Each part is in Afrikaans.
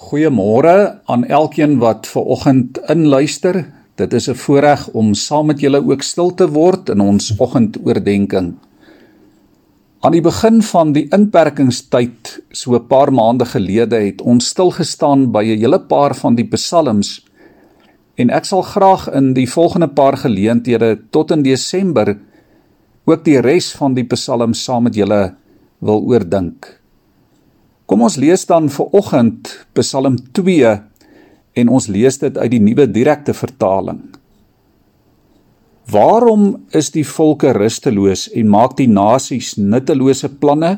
Goeiemôre aan elkeen wat ver oggend inluister. Dit is 'n voorreg om saam met julle ook stil te word in ons oggendoordenkings. Aan die begin van die inperkingstyd, so 'n paar maande gelede, het ons stil gestaan by 'n hele paar van die psalms en ek sal graag in die volgende paar geleenthede tot in Desember ook die res van die psalms saam met julle wil oordink. Kom ons lees dan vir oggend Psalm 2 en ons lees dit uit die nuwe direkte vertaling. Waarom is die volke rusteloos en maak die nasies nuttelose planne?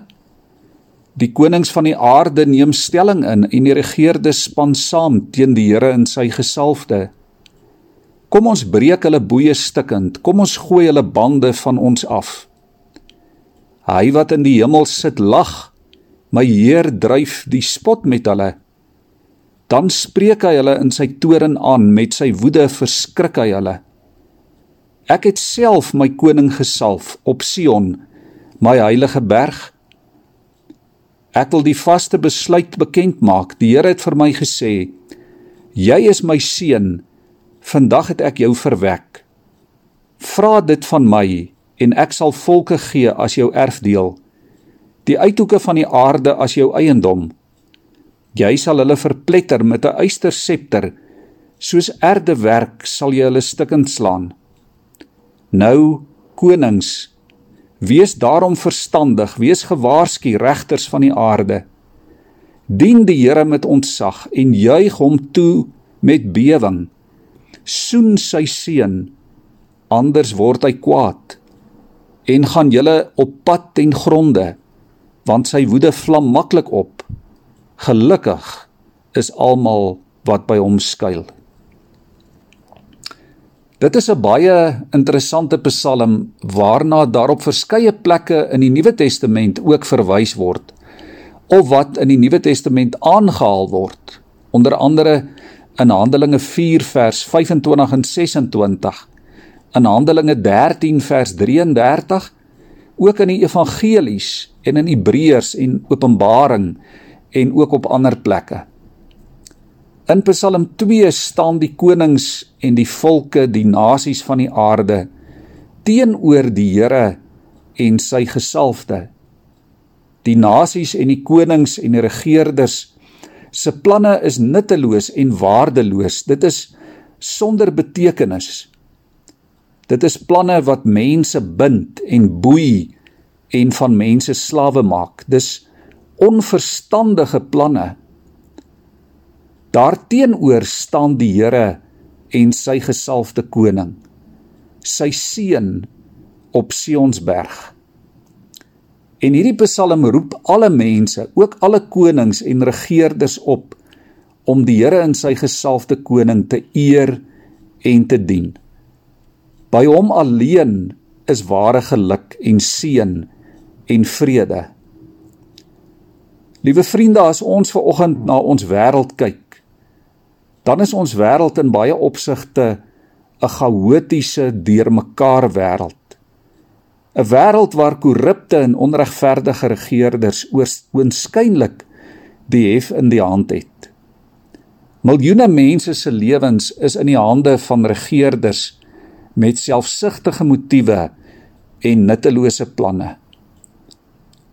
Die konings van die aarde neem stelling in en die regeerdes span saam teen die Here in sy gesalfde. Kom ons breek hulle boeye stikkend, kom ons gooi hulle bande van ons af. Hy wat in die hemel sit lag My Heer dryf die spot met hulle. Dan spreek hy hulle in sy toren aan, met sy woede verskrik hy hulle. Ek het self my koning gesalf op Sion, my heilige berg. Ek wil die vaste besluit bekend maak. Die Here het vir my gesê: Jy is my seun. Vandag het ek jou verwek. Vra dit van my en ek sal volke gee as jou erfdeel die uithoeke van die aarde as jou eiendom. Jy sal hulle verpletter met 'n eysterscepter, soos erdewerk sal jy hulle stukkend slaan. Nou konings, wees daarom verstandig, wees gewaarsku regters van die aarde. Dien die Here met ontzag en juig hom toe met bewering. Soen sy seun, anders word hy kwaad en gaan julle op pad ten gronde want sy woede vlam maklik op. Gelukkig is almal wat by hom skuil. Dit is 'n baie interessante Psalm waarna daar op verskeie plekke in die Nuwe Testament ook verwys word of wat in die Nuwe Testament aangehaal word. Onder andere in Handelinge 4 vers 25 en 26, in Handelinge 13 vers 33, ook in die evangelies en in Hebreërs en Openbaring en ook op ander plekke. In Psalm 2 staan die konings en die volke, die nasies van die aarde teenoor die Here en sy gesalfde. Die nasies en die konings en die regerders se planne is nutteloos en waardeloos. Dit is sonder betekenis. Dit is planne wat mense bind en boei en van mense slawe maak. Dis onverstandige planne. Daarteenoor staan die Here en sy gesalfde koning, sy seun op Sionsberg. En hierdie Psalm roep alle mense, ook alle konings en regerders op om die Here en sy gesalfde koning te eer en te dien. By hom alleen is ware geluk en seën en vrede. Liewe vriende, as ons ver oggend na ons wêreld kyk, dan is ons wêreld in baie opsigte 'n chaotiese, deurmekaar wêreld. 'n Wêreld waar korrupte en onregverdige regerders oorskynlik die hef in die hand het. Miljoene mense se lewens is in die hande van regerders met selfsugtige motiewe en nuttelose planne.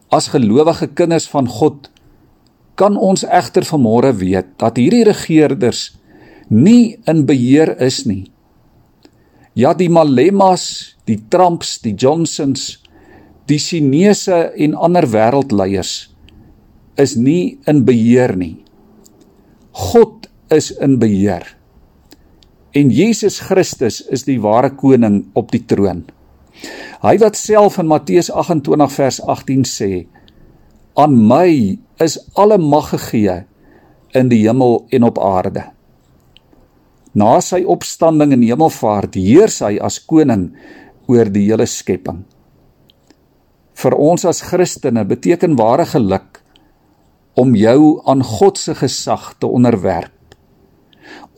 As gelowige kinders van God kan ons egter vanmôre weet dat hierdie regerders nie in beheer is nie. Ja, die Malemas, die Trumps, die Johnsons, die Chinese en ander wêreldleiers is nie in beheer nie. God is in beheer. En Jesus Christus is die ware koning op die troon. Hy wat self in Matteus 28 vers 18 sê: "Aan my is alle mag gegee in die hemel en op aarde." Na sy opstanding in hemelvaart heers hy as koning oor die hele skepping. Vir ons as Christene beteken ware geluk om jou aan God se gesag te onderwerp.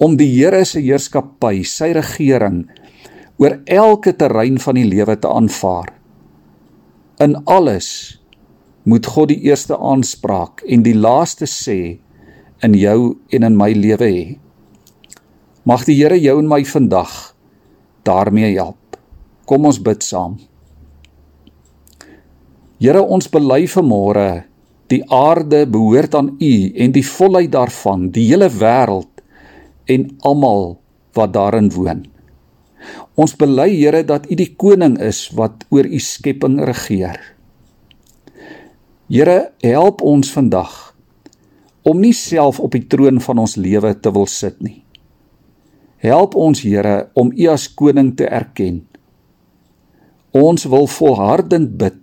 Om die Here se heerskappy, sy regering oor elke terrein van die lewe te aanvaar. In alles moet God die eerste aanspraak en die laaste sê in jou en in my lewe hê. Mag die Here jou en my vandag daarmee help. Kom ons bid saam. Here, ons bely vanmôre die aarde behoort aan U en die volheid daarvan, die hele wêreld en almal wat daarin woon. Ons bely Here dat U die koning is wat oor U skepping regeer. Here, help ons vandag om nie self op die troon van ons lewe te wil sit nie. Help ons Here om U as koning te erken. Ons wil volhardend bid.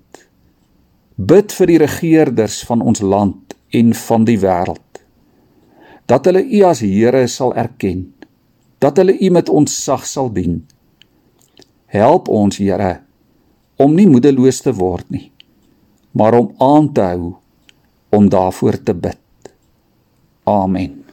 Bid vir die regerders van ons land en van die wêreld. Dat hulle U as Here sal erken. Dat hulle U met ontzag sal dien. Help ons Here om nie moedeloos te word nie, maar om aan te hou om daarvoor te bid. Amen.